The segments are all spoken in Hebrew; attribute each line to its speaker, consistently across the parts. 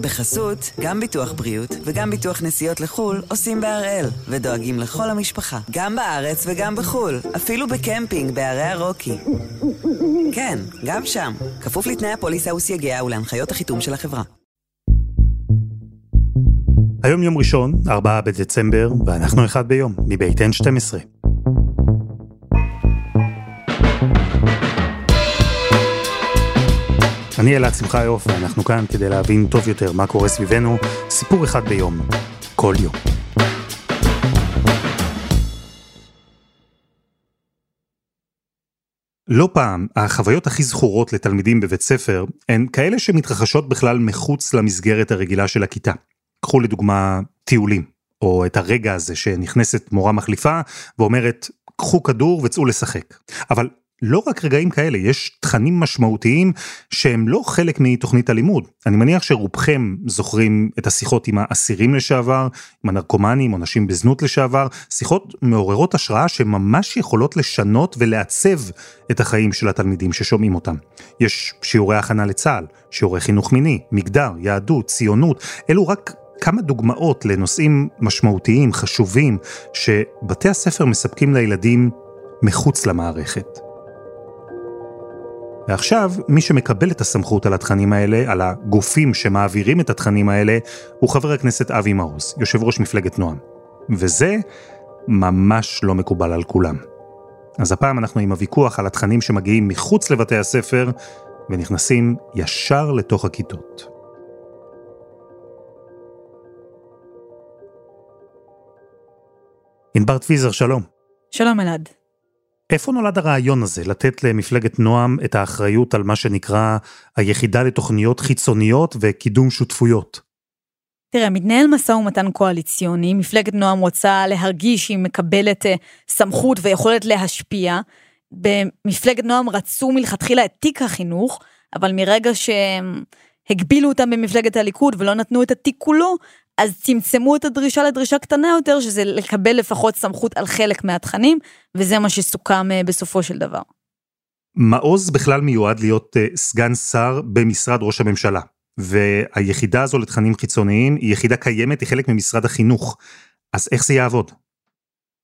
Speaker 1: בחסות, גם ביטוח בריאות וגם ביטוח נסיעות לחו"ל עושים בהראל, ודואגים לכל המשפחה, גם בארץ וגם בחו"ל, אפילו בקמפינג בערי הרוקי. כן, גם שם, כפוף לתנאי הפוליסה וסייגיה ולהנחיות החיתום של החברה.
Speaker 2: היום יום ראשון, 4 בדצמבר, ואנחנו אחד ביום, מבית N12. אני אלעד שמחיוף, ואנחנו כאן כדי להבין טוב יותר מה קורה סביבנו, סיפור אחד ביום, כל יום. לא פעם, החוויות הכי זכורות לתלמידים בבית ספר הן כאלה שמתרחשות בכלל מחוץ למסגרת הרגילה של הכיתה. קחו לדוגמה טיולים, או את הרגע הזה שנכנסת מורה מחליפה ואומרת, קחו כדור וצאו לשחק. אבל לא רק רגעים כאלה, יש תכנים משמעותיים שהם לא חלק מתוכנית הלימוד. אני מניח שרובכם זוכרים את השיחות עם האסירים לשעבר, עם הנרקומנים או נשים בזנות לשעבר, שיחות מעוררות השראה שממש יכולות לשנות ולעצב את החיים של התלמידים ששומעים אותם. יש שיעורי הכנה לצה"ל, שיעורי חינוך מיני, מגדר, יהדות, ציונות, אלו רק כמה דוגמאות לנושאים משמעותיים, חשובים, שבתי הספר מספקים לילדים מחוץ למערכת. ועכשיו, מי שמקבל את הסמכות על התכנים האלה, על הגופים שמעבירים את התכנים האלה, הוא חבר הכנסת אבי מעוז, יושב ראש מפלגת נועם. וזה ממש לא מקובל על כולם. אז הפעם אנחנו עם הוויכוח על התכנים שמגיעים מחוץ לבתי הספר, ונכנסים ישר לתוך הכיתות. ענבר טוויזר, שלום.
Speaker 3: שלום אלעד.
Speaker 2: איפה נולד הרעיון הזה, לתת למפלגת נועם את האחריות על מה שנקרא היחידה לתוכניות חיצוניות וקידום שותפויות?
Speaker 3: תראה, מתנהל משא ומתן קואליציוני, מפלגת נועם רוצה להרגיש שהיא מקבלת אה, סמכות ויכולת להשפיע. במפלגת נועם רצו מלכתחילה את תיק החינוך, אבל מרגע שהגבילו אותם במפלגת הליכוד ולא נתנו את התיק כולו, אז צמצמו את הדרישה לדרישה קטנה יותר, שזה לקבל לפחות סמכות על חלק מהתכנים, וזה מה שסוכם אה, בסופו של דבר.
Speaker 2: מעוז בכלל מיועד להיות uh, סגן שר במשרד ראש הממשלה, והיחידה הזו לתכנים חיצוניים היא יחידה קיימת, היא חלק ממשרד החינוך. אז איך זה יעבוד?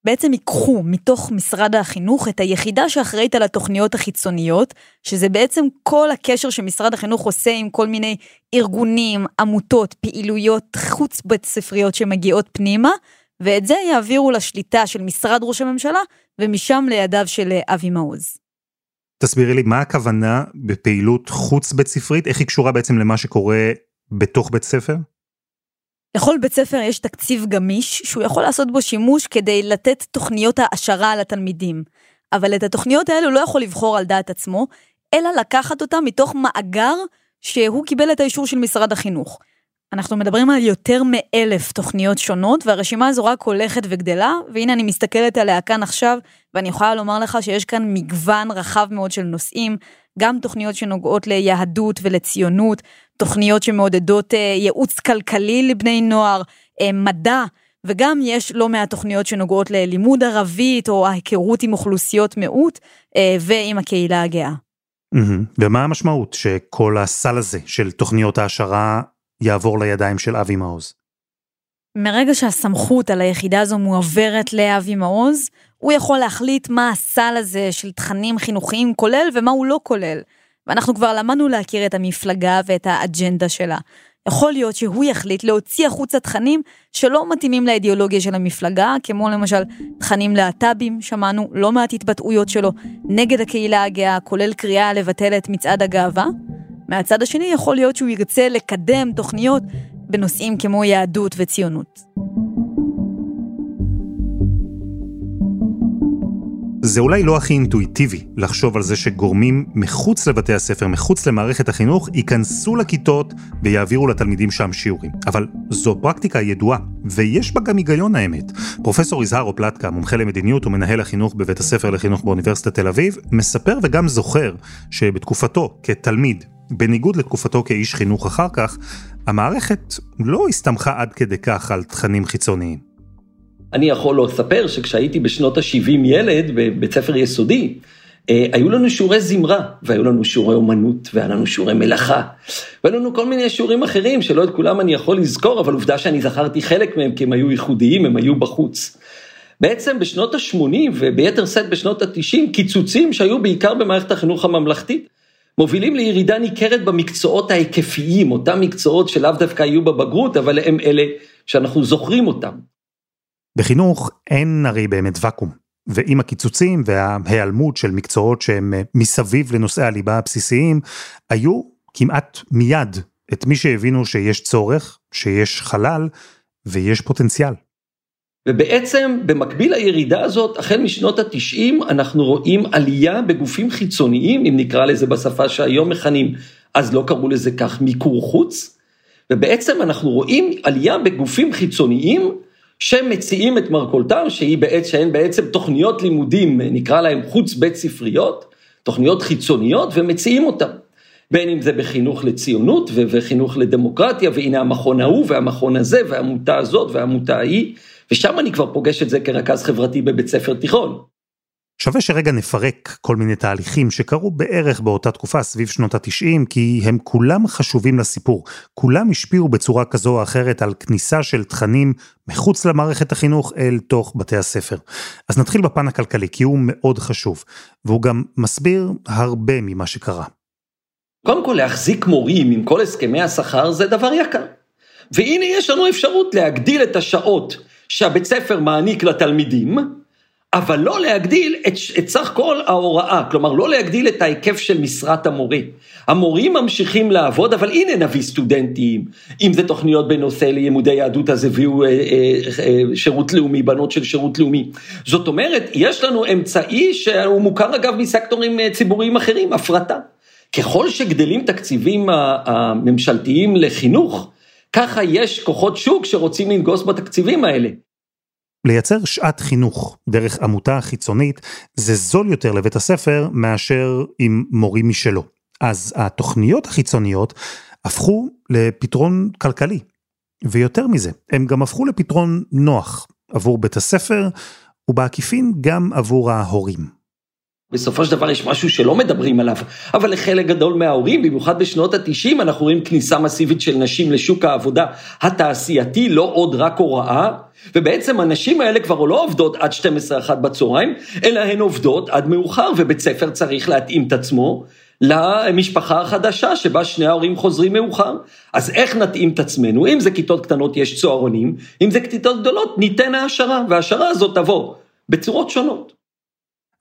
Speaker 3: בעצם ייקחו מתוך משרד החינוך את היחידה שאחראית על התוכניות החיצוניות, שזה בעצם כל הקשר שמשרד החינוך עושה עם כל מיני ארגונים, עמותות, פעילויות חוץ בית ספריות שמגיעות פנימה, ואת זה יעבירו לשליטה של משרד ראש הממשלה, ומשם לידיו של אבי מעוז.
Speaker 2: תסבירי לי, מה הכוונה בפעילות חוץ בית ספרית? איך היא קשורה בעצם למה שקורה בתוך בית ספר?
Speaker 3: לכל בית ספר יש תקציב גמיש שהוא יכול לעשות בו שימוש כדי לתת תוכניות העשרה לתלמידים. אבל את התוכניות האלו לא יכול לבחור על דעת עצמו, אלא לקחת אותם מתוך מאגר שהוא קיבל את האישור של משרד החינוך. אנחנו מדברים על יותר מאלף תוכניות שונות, והרשימה הזו רק הולכת וגדלה, והנה אני מסתכלת עליה כאן עכשיו, ואני יכולה לומר לך שיש כאן מגוון רחב מאוד של נושאים, גם תוכניות שנוגעות ליהדות ולציונות, תוכניות שמעודדות אה, ייעוץ כלכלי לבני נוער, אה, מדע, וגם יש לא מעט תוכניות שנוגעות ללימוד ערבית או ההיכרות עם אוכלוסיות מיעוט אה, ועם הקהילה הגאה.
Speaker 2: ומה המשמעות שכל הסל הזה של תוכניות העשרה יעבור לידיים של אבי מעוז?
Speaker 3: מרגע שהסמכות על היחידה הזו מועברת לאבי מעוז, הוא יכול להחליט מה הסל הזה של תכנים חינוכיים כולל ומה הוא לא כולל. ואנחנו כבר למדנו להכיר את המפלגה ואת האג'נדה שלה. יכול להיות שהוא יחליט להוציא החוצה תכנים שלא מתאימים לאידיאולוגיה של המפלגה, כמו למשל תכנים להט"בים, שמענו לא מעט התבטאויות שלו נגד הקהילה הגאה, כולל קריאה לבטל את מצעד הגאווה. מהצד השני יכול להיות שהוא ירצה לקדם תוכניות בנושאים כמו יהדות וציונות.
Speaker 2: זה אולי לא הכי אינטואיטיבי לחשוב על זה שגורמים מחוץ לבתי הספר, מחוץ למערכת החינוך, ייכנסו לכיתות ויעבירו לתלמידים שם שיעורים. אבל זו פרקטיקה ידועה, ויש בה גם היגיון האמת. פרופסור יזהר אופלטקה, מומחה למדיניות ומנהל החינוך בבית הספר לחינוך באוניברסיטת תל אביב, מספר וגם זוכר שבתקופתו כתלמיד, בניגוד לתקופתו כאיש חינוך אחר כך, המערכת לא הסתמכה עד כדי כך על תכנים חיצוניים.
Speaker 4: אני יכול לספר שכשהייתי בשנות ה-70 ילד בבית ספר יסודי, אה, היו לנו שיעורי זמרה, והיו לנו שיעורי אומנות, והיה לנו שיעורי מלאכה, והיו לנו כל מיני שיעורים אחרים, שלא את כולם אני יכול לזכור, אבל עובדה שאני זכרתי חלק מהם, כי הם היו ייחודיים, הם היו בחוץ. בעצם בשנות ה-80 וביתר שאת בשנות ה-90, קיצוצים שהיו בעיקר במערכת החינוך הממלכתית, מובילים לירידה ניכרת במקצועות ההיקפיים, אותם מקצועות שלאו דווקא היו בבגרות, אבל הם אלה שאנחנו זוכרים אותם.
Speaker 2: בחינוך אין הרי באמת ואקום, ועם הקיצוצים וההיעלמות של מקצועות שהם מסביב לנושאי הליבה הבסיסיים, היו כמעט מיד את מי שהבינו שיש צורך, שיש חלל ויש פוטנציאל.
Speaker 4: ובעצם במקביל לירידה הזאת, החל משנות התשעים, אנחנו רואים עלייה בגופים חיצוניים, אם נקרא לזה בשפה שהיום מכנים, אז לא קראו לזה כך, מיקור חוץ, ובעצם אנחנו רואים עלייה בגופים חיצוניים שמציעים את מרכולתם, שהיא בעצם, שהן בעצם תוכניות לימודים, נקרא להם חוץ בית ספריות, תוכניות חיצוניות, ומציעים אותם. בין אם זה בחינוך לציונות וחינוך לדמוקרטיה, והנה המכון ההוא והמכון הזה והעמותה הזאת והעמותה ההיא. ושם אני כבר פוגש את זה כרכז חברתי בבית ספר תיכון.
Speaker 2: שווה שרגע נפרק כל מיני תהליכים שקרו בערך באותה תקופה סביב שנות התשעים, כי הם כולם חשובים לסיפור. כולם השפיעו בצורה כזו או אחרת על כניסה של תכנים מחוץ למערכת החינוך אל תוך בתי הספר. אז נתחיל בפן הכלכלי, כי הוא מאוד חשוב, והוא גם מסביר הרבה ממה שקרה.
Speaker 4: קודם כל, להחזיק מורים עם כל הסכמי השכר זה דבר יקר. והנה יש לנו אפשרות להגדיל את השעות שהבית ספר מעניק לתלמידים, אבל לא להגדיל את, את סך כל ההוראה, כלומר לא להגדיל את ההיקף של משרת המורה. המורים ממשיכים לעבוד, אבל הנה נביא סטודנטים, אם זה תוכניות בנושא לימודי יהדות אז הביאו אה, אה, אה, שירות לאומי, בנות של שירות לאומי. זאת אומרת, יש לנו אמצעי שהוא מוכר אגב מסקטורים אה, ציבוריים אחרים, הפרטה. ככל שגדלים תקציבים הממשלתיים לחינוך, ככה יש כוחות שוק שרוצים לנגוס בתקציבים האלה.
Speaker 2: לייצר שעת חינוך דרך עמותה חיצונית זה זול יותר לבית הספר מאשר עם מורים משלו. אז התוכניות החיצוניות הפכו לפתרון כלכלי. ויותר מזה, הם גם הפכו לפתרון נוח עבור בית הספר ובעקיפין גם עבור ההורים.
Speaker 4: בסופו של דבר יש משהו שלא מדברים עליו, אבל לחלק גדול מההורים, במיוחד בשנות ה-90, אנחנו רואים כניסה מסיבית של נשים לשוק העבודה התעשייתי, לא עוד רק הוראה, ובעצם הנשים האלה כבר לא עובדות עד 12-1 בצהריים, אלא הן עובדות עד מאוחר, ובית ספר צריך להתאים את עצמו למשפחה החדשה שבה שני ההורים חוזרים מאוחר. אז איך נתאים את עצמנו? אם זה כיתות קטנות יש צהרונים, אם זה כיתות גדולות ניתן העשרה, וההשערה הזאת תבוא בצורות שונות.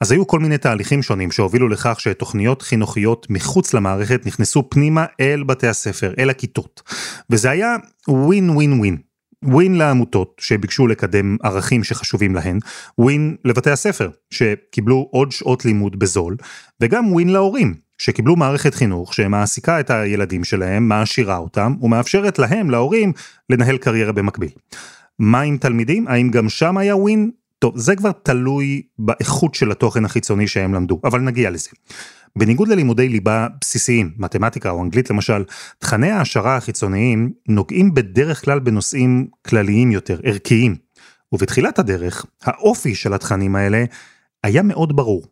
Speaker 2: אז היו כל מיני תהליכים שונים שהובילו לכך שתוכניות חינוכיות מחוץ למערכת נכנסו פנימה אל בתי הספר, אל הכיתות. וזה היה ווין ווין ווין. ווין לעמותות שביקשו לקדם ערכים שחשובים להן, ווין לבתי הספר שקיבלו עוד שעות לימוד בזול, וגם ווין להורים שקיבלו מערכת חינוך שמעסיקה את הילדים שלהם, מעשירה אותם ומאפשרת להם, להורים, לנהל קריירה במקביל. מה עם תלמידים? האם גם שם היה ווין? טוב, זה כבר תלוי באיכות של התוכן החיצוני שהם למדו, אבל נגיע לזה. בניגוד ללימודי ליבה בסיסיים, מתמטיקה או אנגלית למשל, תכני ההעשרה החיצוניים נוגעים בדרך כלל בנושאים כלליים יותר, ערכיים. ובתחילת הדרך, האופי של התכנים האלה היה מאוד ברור.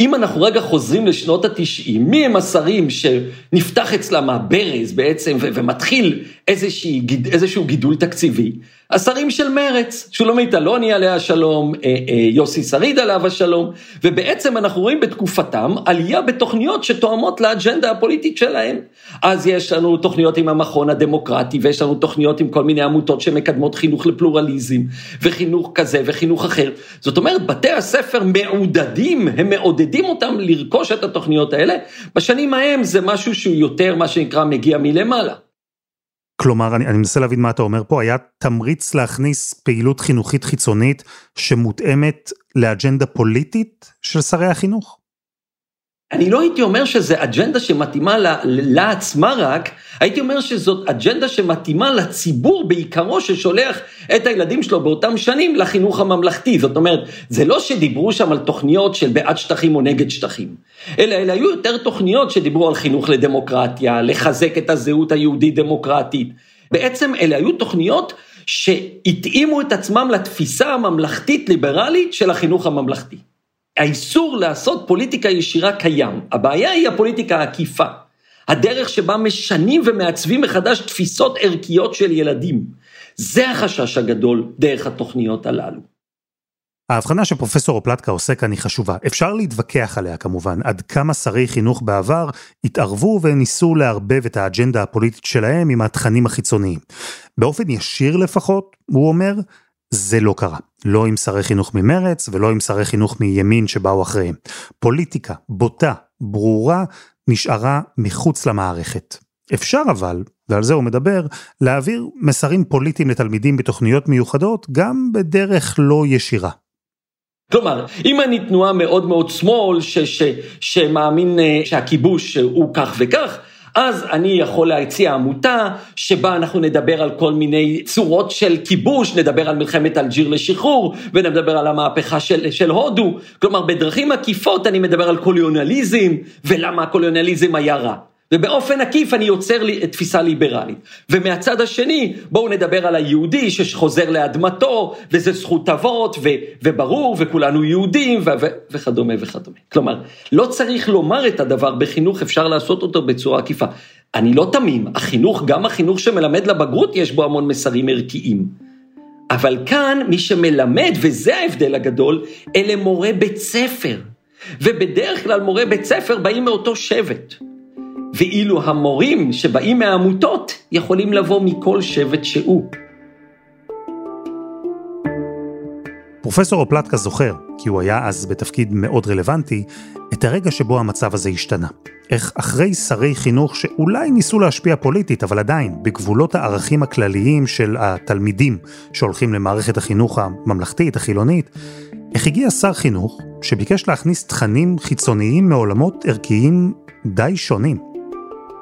Speaker 4: אם אנחנו רגע חוזרים לשנות התשעים, מי הם השרים שנפתח אצלם הברז בעצם ומתחיל איזושהי, איזשהו גידול תקציבי? השרים של מרץ, שולמית אלוני עליה השלום, אה, אה, יוסי שריד עליו השלום, ובעצם אנחנו רואים בתקופתם עלייה בתוכניות שתואמות לאג'נדה הפוליטית שלהם. אז יש לנו תוכניות עם המכון הדמוקרטי, ויש לנו תוכניות עם כל מיני עמותות שמקדמות חינוך לפלורליזם, וחינוך כזה וחינוך אחר. זאת אומרת, בתי הספר מעודדים, הם מעודדים אותם לרכוש את התוכניות האלה. בשנים ההם זה משהו שהוא יותר, מה שנקרא, מגיע מלמעלה.
Speaker 2: כלומר, אני, אני מנסה להבין מה אתה אומר פה, היה תמריץ להכניס פעילות חינוכית חיצונית שמותאמת לאג'נדה פוליטית של שרי החינוך?
Speaker 4: אני לא הייתי אומר שזו אג'נדה שמתאימה לה, לה עצמה רק, הייתי אומר שזאת אג'נדה שמתאימה לציבור בעיקרו ששולח את הילדים שלו באותם שנים לחינוך הממלכתי. זאת אומרת, זה לא שדיברו שם על תוכניות של בעד שטחים או נגד שטחים, אלא אלה היו יותר תוכניות שדיברו על חינוך לדמוקרטיה, לחזק את הזהות היהודית-דמוקרטית. בעצם אלה היו תוכניות שהתאימו את עצמם לתפיסה הממלכתית-ליברלית של החינוך הממלכתי. האיסור לעשות פוליטיקה ישירה קיים, הבעיה היא הפוליטיקה העקיפה. הדרך שבה משנים ומעצבים מחדש תפיסות ערכיות של ילדים. זה החשש הגדול דרך התוכניות הללו.
Speaker 2: ההבחנה שפרופסור אופלטקה עושה כאן היא חשובה. אפשר להתווכח עליה כמובן, עד כמה שרי חינוך בעבר התערבו וניסו לערבב את האג'נדה הפוליטית שלהם עם התכנים החיצוניים. באופן ישיר לפחות, הוא אומר, זה לא קרה. לא עם שרי חינוך ממרץ ולא עם שרי חינוך מימין שבאו אחריהם. פוליטיקה בוטה, ברורה, נשארה מחוץ למערכת. אפשר אבל, ועל זה הוא מדבר, להעביר מסרים פוליטיים לתלמידים בתוכניות מיוחדות גם בדרך לא ישירה.
Speaker 4: כלומר, אם אני תנועה מאוד מאוד שמאל, ש, ש, שמאמין אה, שהכיבוש הוא כך וכך, אז אני יכול להציע עמותה שבה אנחנו נדבר על כל מיני צורות של כיבוש, נדבר על מלחמת אלג'יר לשחרור, ונדבר על המהפכה של, של הודו. כלומר, בדרכים עקיפות אני מדבר על קולוניאליזם, ולמה הקולוניאליזם היה רע. ובאופן עקיף אני יוצר לי תפיסה ליברלית. ומהצד השני, בואו נדבר על היהודי שחוזר לאדמתו, וזה זכות אבות, ו- וברור, וכולנו יהודים, ו- ו- וכדומה וכדומה. כלומר, לא צריך לומר את הדבר בחינוך, אפשר לעשות אותו בצורה עקיפה. אני לא תמים, החינוך, גם החינוך שמלמד לבגרות, יש בו המון מסרים ערכיים. אבל כאן, מי שמלמד, וזה ההבדל הגדול, אלה מורי בית ספר. ובדרך כלל מורי בית ספר באים מאותו שבט. ואילו המורים שבאים מהעמותות יכולים לבוא מכל שבט שהוא.
Speaker 2: פרופסור אופלטקה זוכר, כי הוא היה אז בתפקיד מאוד רלוונטי, את הרגע שבו המצב הזה השתנה. איך אחרי שרי חינוך שאולי ניסו להשפיע פוליטית, אבל עדיין, בגבולות הערכים הכלליים של התלמידים שהולכים למערכת החינוך הממלכתית, החילונית, איך הגיע שר חינוך שביקש להכניס תכנים חיצוניים מעולמות ערכיים די שונים.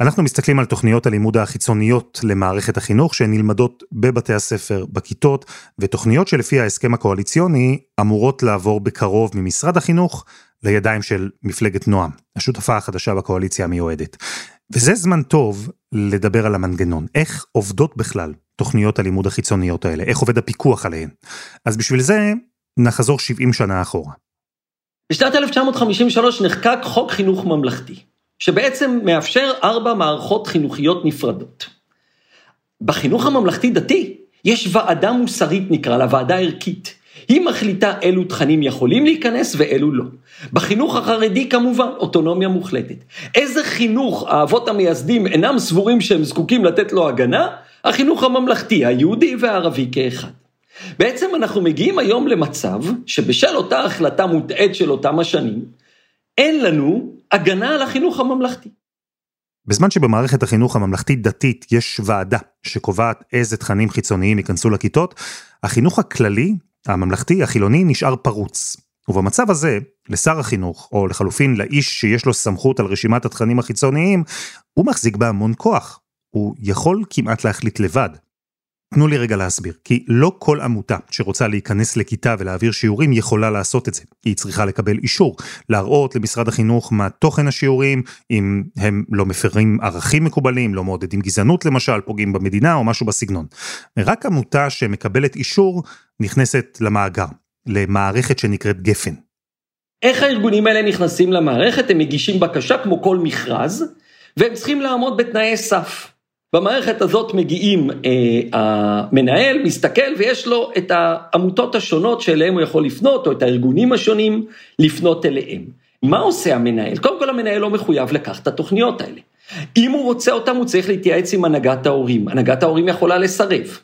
Speaker 2: אנחנו מסתכלים על תוכניות הלימוד החיצוניות למערכת החינוך שנלמדות בבתי הספר, בכיתות, ותוכניות שלפי ההסכם הקואליציוני אמורות לעבור בקרוב ממשרד החינוך לידיים של מפלגת נועם, השותפה החדשה בקואליציה המיועדת. וזה זמן טוב לדבר על המנגנון, איך עובדות בכלל תוכניות הלימוד החיצוניות האלה, איך עובד הפיקוח עליהן. אז בשביל זה נחזור 70 שנה אחורה.
Speaker 4: בשנת 1953 נחקק חוק חינוך ממלכתי. שבעצם מאפשר ארבע מערכות חינוכיות נפרדות. בחינוך הממלכתי-דתי יש ועדה מוסרית נקרא לה, ועדה ערכית. היא מחליטה אילו תכנים יכולים להיכנס ואילו לא. בחינוך החרדי כמובן אוטונומיה מוחלטת. איזה חינוך האבות המייסדים אינם סבורים שהם זקוקים לתת לו הגנה? החינוך הממלכתי, היהודי והערבי כאחד. בעצם אנחנו מגיעים היום למצב שבשל אותה החלטה מוטעית של אותם השנים, אין לנו הגנה על החינוך הממלכתי.
Speaker 2: בזמן שבמערכת החינוך הממלכתית-דתית יש ועדה שקובעת איזה תכנים חיצוניים ייכנסו לכיתות, החינוך הכללי, הממלכתי, החילוני, נשאר פרוץ. ובמצב הזה, לשר החינוך, או לחלופין לאיש שיש לו סמכות על רשימת התכנים החיצוניים, הוא מחזיק בהמון כוח. הוא יכול כמעט להחליט לבד. תנו לי רגע להסביר, כי לא כל עמותה שרוצה להיכנס לכיתה ולהעביר שיעורים יכולה לעשות את זה. היא צריכה לקבל אישור, להראות למשרד החינוך מה תוכן השיעורים, אם הם לא מפרים ערכים מקובלים, לא מעודדים גזענות למשל, פוגעים במדינה או משהו בסגנון. רק עמותה שמקבלת אישור נכנסת למאגר, למערכת שנקראת גפן.
Speaker 4: איך הארגונים האלה נכנסים למערכת? הם מגישים בקשה כמו כל מכרז, והם צריכים לעמוד בתנאי סף. במערכת הזאת מגיעים, אה, המנהל מסתכל ויש לו את העמותות השונות שאליהם הוא יכול לפנות, או את הארגונים השונים לפנות אליהם. מה עושה המנהל? קודם כל המנהל לא מחויב לקחת את התוכניות האלה. אם הוא רוצה אותם הוא צריך להתייעץ עם הנהגת ההורים, הנהגת ההורים יכולה לסרב.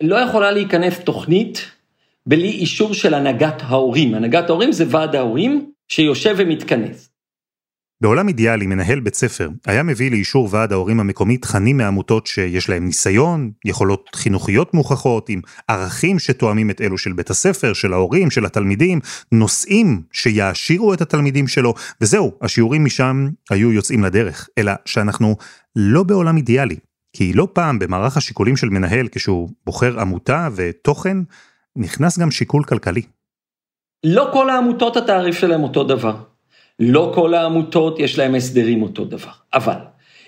Speaker 4: לא יכולה להיכנס תוכנית בלי אישור של הנהגת ההורים, הנהגת ההורים זה ועד ההורים שיושב ומתכנס.
Speaker 2: בעולם אידיאלי, מנהל בית ספר היה מביא לאישור ועד ההורים המקומי תכנים מעמותות שיש להם ניסיון, יכולות חינוכיות מוכחות, עם ערכים שתואמים את אלו של בית הספר, של ההורים, של התלמידים, נושאים שיעשירו את התלמידים שלו, וזהו, השיעורים משם היו יוצאים לדרך, אלא שאנחנו לא בעולם אידיאלי, כי לא פעם במערך השיקולים של מנהל כשהוא בוחר עמותה ותוכן, נכנס גם שיקול כלכלי.
Speaker 4: לא כל העמותות התעריף שלהם אותו דבר. לא כל העמותות יש להם הסדרים אותו דבר. אבל,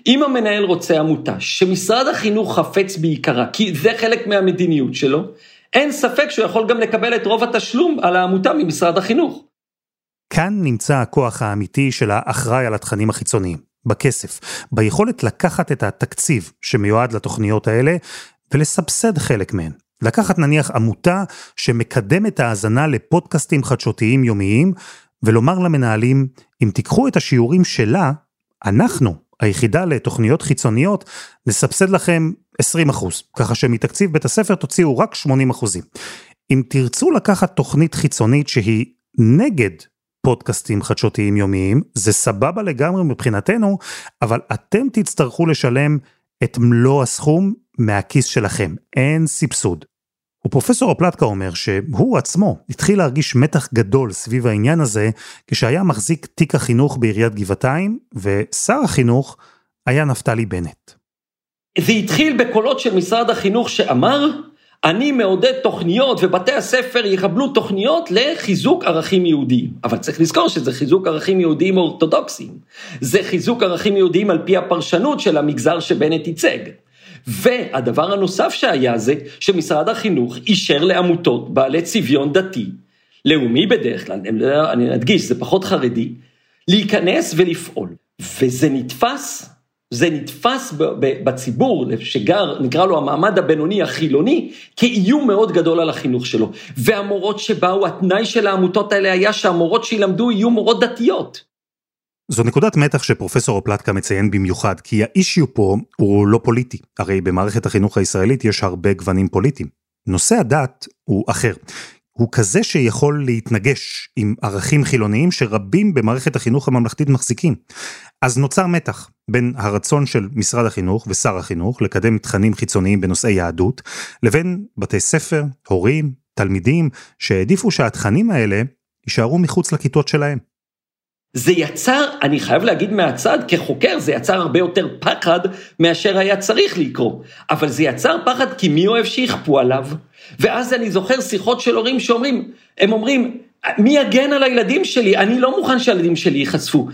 Speaker 4: אם המנהל רוצה עמותה שמשרד החינוך חפץ בעיקרה, כי זה חלק מהמדיניות שלו, אין ספק שהוא יכול גם לקבל את רוב התשלום על העמותה ממשרד החינוך.
Speaker 2: כאן נמצא הכוח האמיתי של האחראי על התכנים החיצוניים, בכסף, ביכולת לקחת את התקציב שמיועד לתוכניות האלה ולסבסד חלק מהן. לקחת נניח עמותה שמקדמת האזנה לפודקאסטים חדשותיים יומיים, ולומר למנהלים, אם תיקחו את השיעורים שלה, אנחנו, היחידה לתוכניות חיצוניות, נסבסד לכם 20 אחוז, ככה שמתקציב בית הספר תוציאו רק 80 אחוזים. אם תרצו לקחת תוכנית חיצונית שהיא נגד פודקאסטים חדשותיים יומיים, זה סבבה לגמרי מבחינתנו, אבל אתם תצטרכו לשלם את מלוא הסכום מהכיס שלכם, אין סבסוד. ופרופסור אפלטקה אומר שהוא עצמו התחיל להרגיש מתח גדול סביב העניין הזה כשהיה מחזיק תיק החינוך בעיריית גבעתיים, ושר החינוך היה נפתלי בנט.
Speaker 4: זה התחיל בקולות של משרד החינוך שאמר, אני מעודד תוכניות ובתי הספר יקבלו תוכניות לחיזוק ערכים יהודיים. אבל צריך לזכור שזה חיזוק ערכים יהודיים אורתודוקסיים. זה חיזוק ערכים יהודיים על פי הפרשנות של המגזר שבנט ייצג. והדבר הנוסף שהיה זה שמשרד החינוך אישר לעמותות בעלי צביון דתי, לאומי בדרך כלל, אני אדגיש, זה פחות חרדי, להיכנס ולפעול. וזה נתפס, זה נתפס בציבור שגר, נקרא לו המעמד הבינוני החילוני, כאיום מאוד גדול על החינוך שלו. והמורות שבאו, התנאי של העמותות האלה היה שהמורות שילמדו יהיו מורות דתיות.
Speaker 2: זו נקודת מתח שפרופסור אופלטקה מציין במיוחד, כי האישיו פה הוא לא פוליטי, הרי במערכת החינוך הישראלית יש הרבה גוונים פוליטיים. נושא הדת הוא אחר. הוא כזה שיכול להתנגש עם ערכים חילוניים שרבים במערכת החינוך הממלכתית מחזיקים. אז נוצר מתח בין הרצון של משרד החינוך ושר החינוך לקדם תכנים חיצוניים בנושאי יהדות, לבין בתי ספר, הורים, תלמידים, שהעדיפו שהתכנים האלה יישארו מחוץ לכיתות שלהם.
Speaker 4: זה יצר, אני חייב להגיד מהצד, כחוקר, זה יצר הרבה יותר פחד מאשר היה צריך לקרות. אבל זה יצר פחד כי מי אוהב שיכפו עליו? ואז אני זוכר שיחות של הורים שאומרים, הם אומרים, מי יגן על הילדים שלי? אני לא מוכן שהילדים שלי ייחשפו.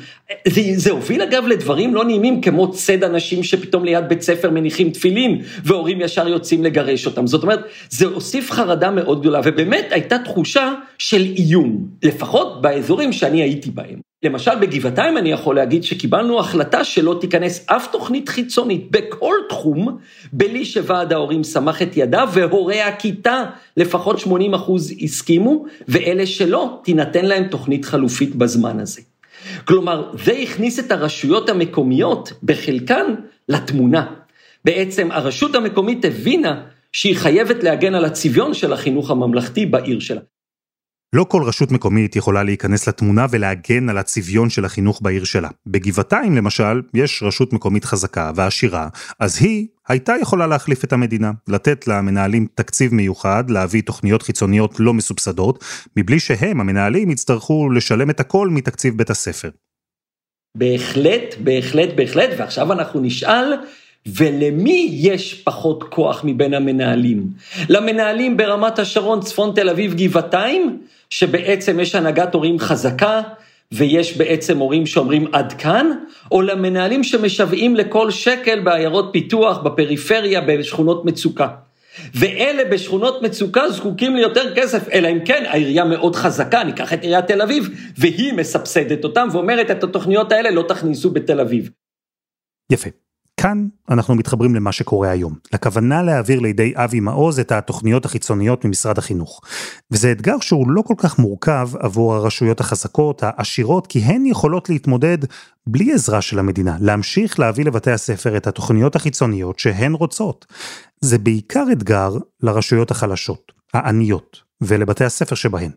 Speaker 4: זה, זה הוביל אגב לדברים לא נעימים, כמו צד אנשים שפתאום ליד בית ספר מניחים תפילין, והורים ישר יוצאים לגרש אותם. זאת אומרת, זה הוסיף חרדה מאוד גדולה, ובאמת הייתה תחושה של איום, לפחות באזורים שאני הייתי בהם. למשל בגבעתיים אני יכול להגיד שקיבלנו החלטה שלא תיכנס אף תוכנית חיצונית בכל תחום, בלי שוועד ההורים סמך את ידיו והורי הכיתה לפחות 80 אחוז הסכימו, ואלה שלא, תינתן להם תוכנית חלופית בזמן הזה. כלומר, זה הכניס את הרשויות המקומיות, בחלקן, לתמונה. בעצם הרשות המקומית הבינה שהיא חייבת להגן על הצביון של החינוך הממלכתי בעיר שלה.
Speaker 2: לא כל רשות מקומית יכולה להיכנס לתמונה ולהגן על הצביון של החינוך בעיר שלה. בגבעתיים למשל, יש רשות מקומית חזקה ועשירה, אז היא הייתה יכולה להחליף את המדינה, לתת למנהלים תקציב מיוחד, להביא תוכניות חיצוניות לא מסובסדות, מבלי שהם, המנהלים, יצטרכו לשלם את הכל מתקציב בית הספר.
Speaker 4: בהחלט, בהחלט, בהחלט, ועכשיו אנחנו נשאל, ולמי יש פחות כוח מבין המנהלים? למנהלים ברמת השרון, צפון תל אביב, גבעתיים, שבעצם יש הנהגת הורים חזקה, ויש בעצם הורים שאומרים עד כאן, או למנהלים שמשוועים לכל שקל בעיירות פיתוח, בפריפריה, בשכונות מצוקה. ואלה בשכונות מצוקה זקוקים ליותר כסף, אלא אם כן העירייה מאוד חזקה, ניקח את עיריית תל אביב, והיא מסבסדת אותם ואומרת את התוכניות האלה לא תכניסו בתל אביב.
Speaker 2: יפה. כאן אנחנו מתחברים למה שקורה היום, לכוונה להעביר לידי אבי מעוז את התוכניות החיצוניות ממשרד החינוך. וזה אתגר שהוא לא כל כך מורכב עבור הרשויות החזקות, העשירות, כי הן יכולות להתמודד בלי עזרה של המדינה, להמשיך להביא לבתי הספר את התוכניות החיצוניות שהן רוצות. זה בעיקר אתגר לרשויות החלשות, העניות, ולבתי הספר שבהן.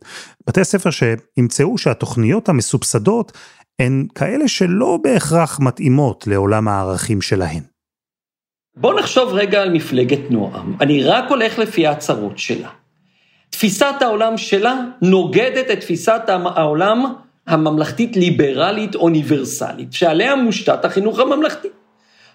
Speaker 2: בתי הספר שימצאו שהתוכניות המסובסדות הן כאלה שלא בהכרח מתאימות לעולם הערכים שלהן.
Speaker 4: בוא נחשוב רגע על מפלגת נועם, אני רק הולך לפי ההצהרות שלה. תפיסת העולם שלה נוגדת את תפיסת העולם הממלכתית ליברלית אוניברסלית, שעליה מושתת החינוך הממלכתי.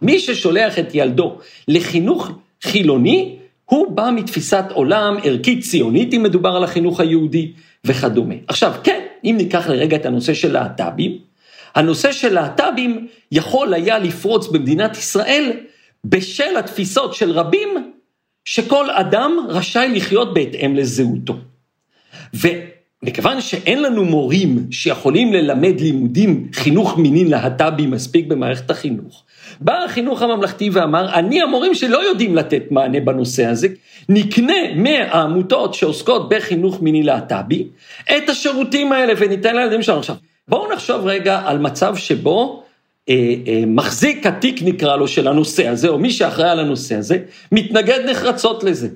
Speaker 4: מי ששולח את ילדו לחינוך חילוני, הוא בא מתפיסת עולם ערכית ציונית, אם מדובר על החינוך היהודי וכדומה. עכשיו, כן, אם ניקח לרגע את הנושא של להט"בים, הנושא של להט"בים יכול היה לפרוץ במדינת ישראל בשל התפיסות של רבים, שכל אדם רשאי לחיות בהתאם לזהותו. ומכיוון שאין לנו מורים שיכולים ללמד לימודים, חינוך מיני להט"בי מספיק במערכת החינוך, בא החינוך הממלכתי ואמר, אני המורים שלא יודעים לתת מענה בנושא הזה, נקנה מהעמותות שעוסקות בחינוך מיני להט"בי את השירותים האלה וניתן לילדים שלנו. עכשיו, בואו נחשוב רגע על מצב שבו אה, אה, מחזיק התיק נקרא לו של הנושא הזה, או מי שאחראי על הנושא הזה, מתנגד נחרצות לזה.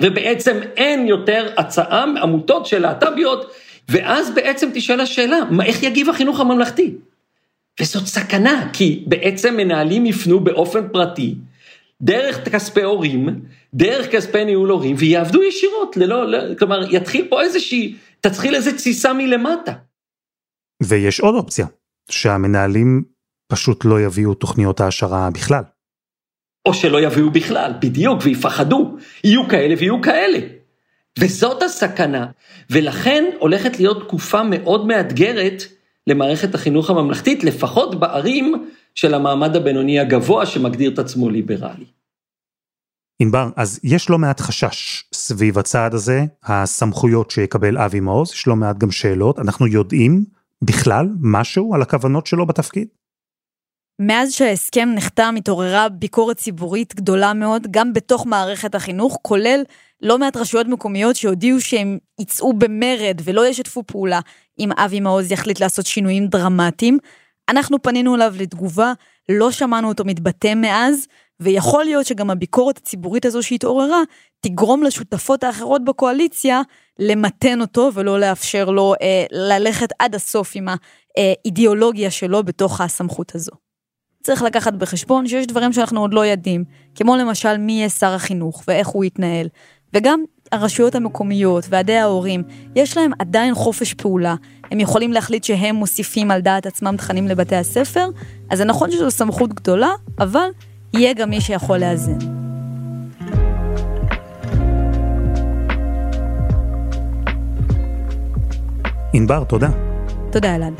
Speaker 4: ובעצם אין יותר הצעה, עמותות של להט"ביות, ואז בעצם תשאל השאלה, מה, איך יגיב החינוך הממלכתי? וזאת סכנה, כי בעצם מנהלים יפנו באופן פרטי, דרך כספי הורים, דרך כספי ניהול הורים, ויעבדו ישירות, ללא, לא, כלומר, יתחיל פה איזושהי, תתחיל איזה תסיסה מלמטה.
Speaker 2: ויש עוד אופציה, שהמנהלים פשוט לא יביאו תוכניות העשרה בכלל.
Speaker 4: או שלא יביאו בכלל, בדיוק, ויפחדו. יהיו כאלה ויהיו כאלה. וזאת הסכנה, ולכן הולכת להיות תקופה מאוד מאתגרת למערכת החינוך הממלכתית, לפחות בערים של המעמד הבינוני הגבוה שמגדיר את עצמו ליברלי.
Speaker 2: ענבר, אז יש לא מעט חשש סביב הצעד הזה, הסמכויות שיקבל אבי מעוז, יש לא מעט גם שאלות, אנחנו יודעים בכלל משהו על הכוונות שלו בתפקיד?
Speaker 3: מאז שההסכם נחתם התעוררה ביקורת ציבורית גדולה מאוד, גם בתוך מערכת החינוך, כולל לא מעט רשויות מקומיות שהודיעו שהם יצאו במרד ולא ישתפו פעולה אם אבי מעוז יחליט לעשות שינויים דרמטיים. אנחנו פנינו אליו לתגובה, לא שמענו אותו מתבטא מאז, ויכול להיות שגם הביקורת הציבורית הזו שהתעוררה, תגרום לשותפות האחרות בקואליציה למתן אותו ולא לאפשר לו אה, ללכת עד הסוף עם האידיאולוגיה שלו בתוך הסמכות הזו. צריך לקחת בחשבון שיש דברים שאנחנו עוד לא יודעים, כמו למשל מי יהיה שר החינוך ואיך הוא יתנהל. וגם הרשויות המקומיות ועדי ההורים, יש להם עדיין חופש פעולה. הם יכולים להחליט שהם מוסיפים על דעת עצמם תכנים לבתי הספר, אז זה נכון שזו סמכות גדולה, אבל יהיה גם מי שיכול לאזן.
Speaker 2: ענבר, תודה.
Speaker 3: תודה, אלעד.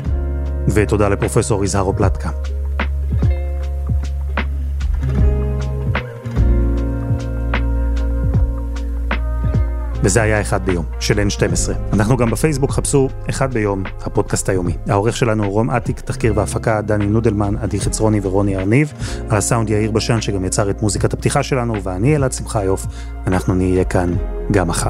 Speaker 2: ותודה לפרופסור יזהרו פלטקה. וזה היה אחד ביום, של N12. אנחנו גם בפייסבוק, חפשו אחד ביום, הפודקאסט היומי. העורך שלנו הוא רום אטיק, תחקיר והפקה, דני נודלמן, עדי חצרוני ורוני ארניב. על הסאונד יאיר בשן, שגם יצר את מוזיקת הפתיחה שלנו, ואני אלעד שמחיוף. אנחנו נהיה כאן גם מחר.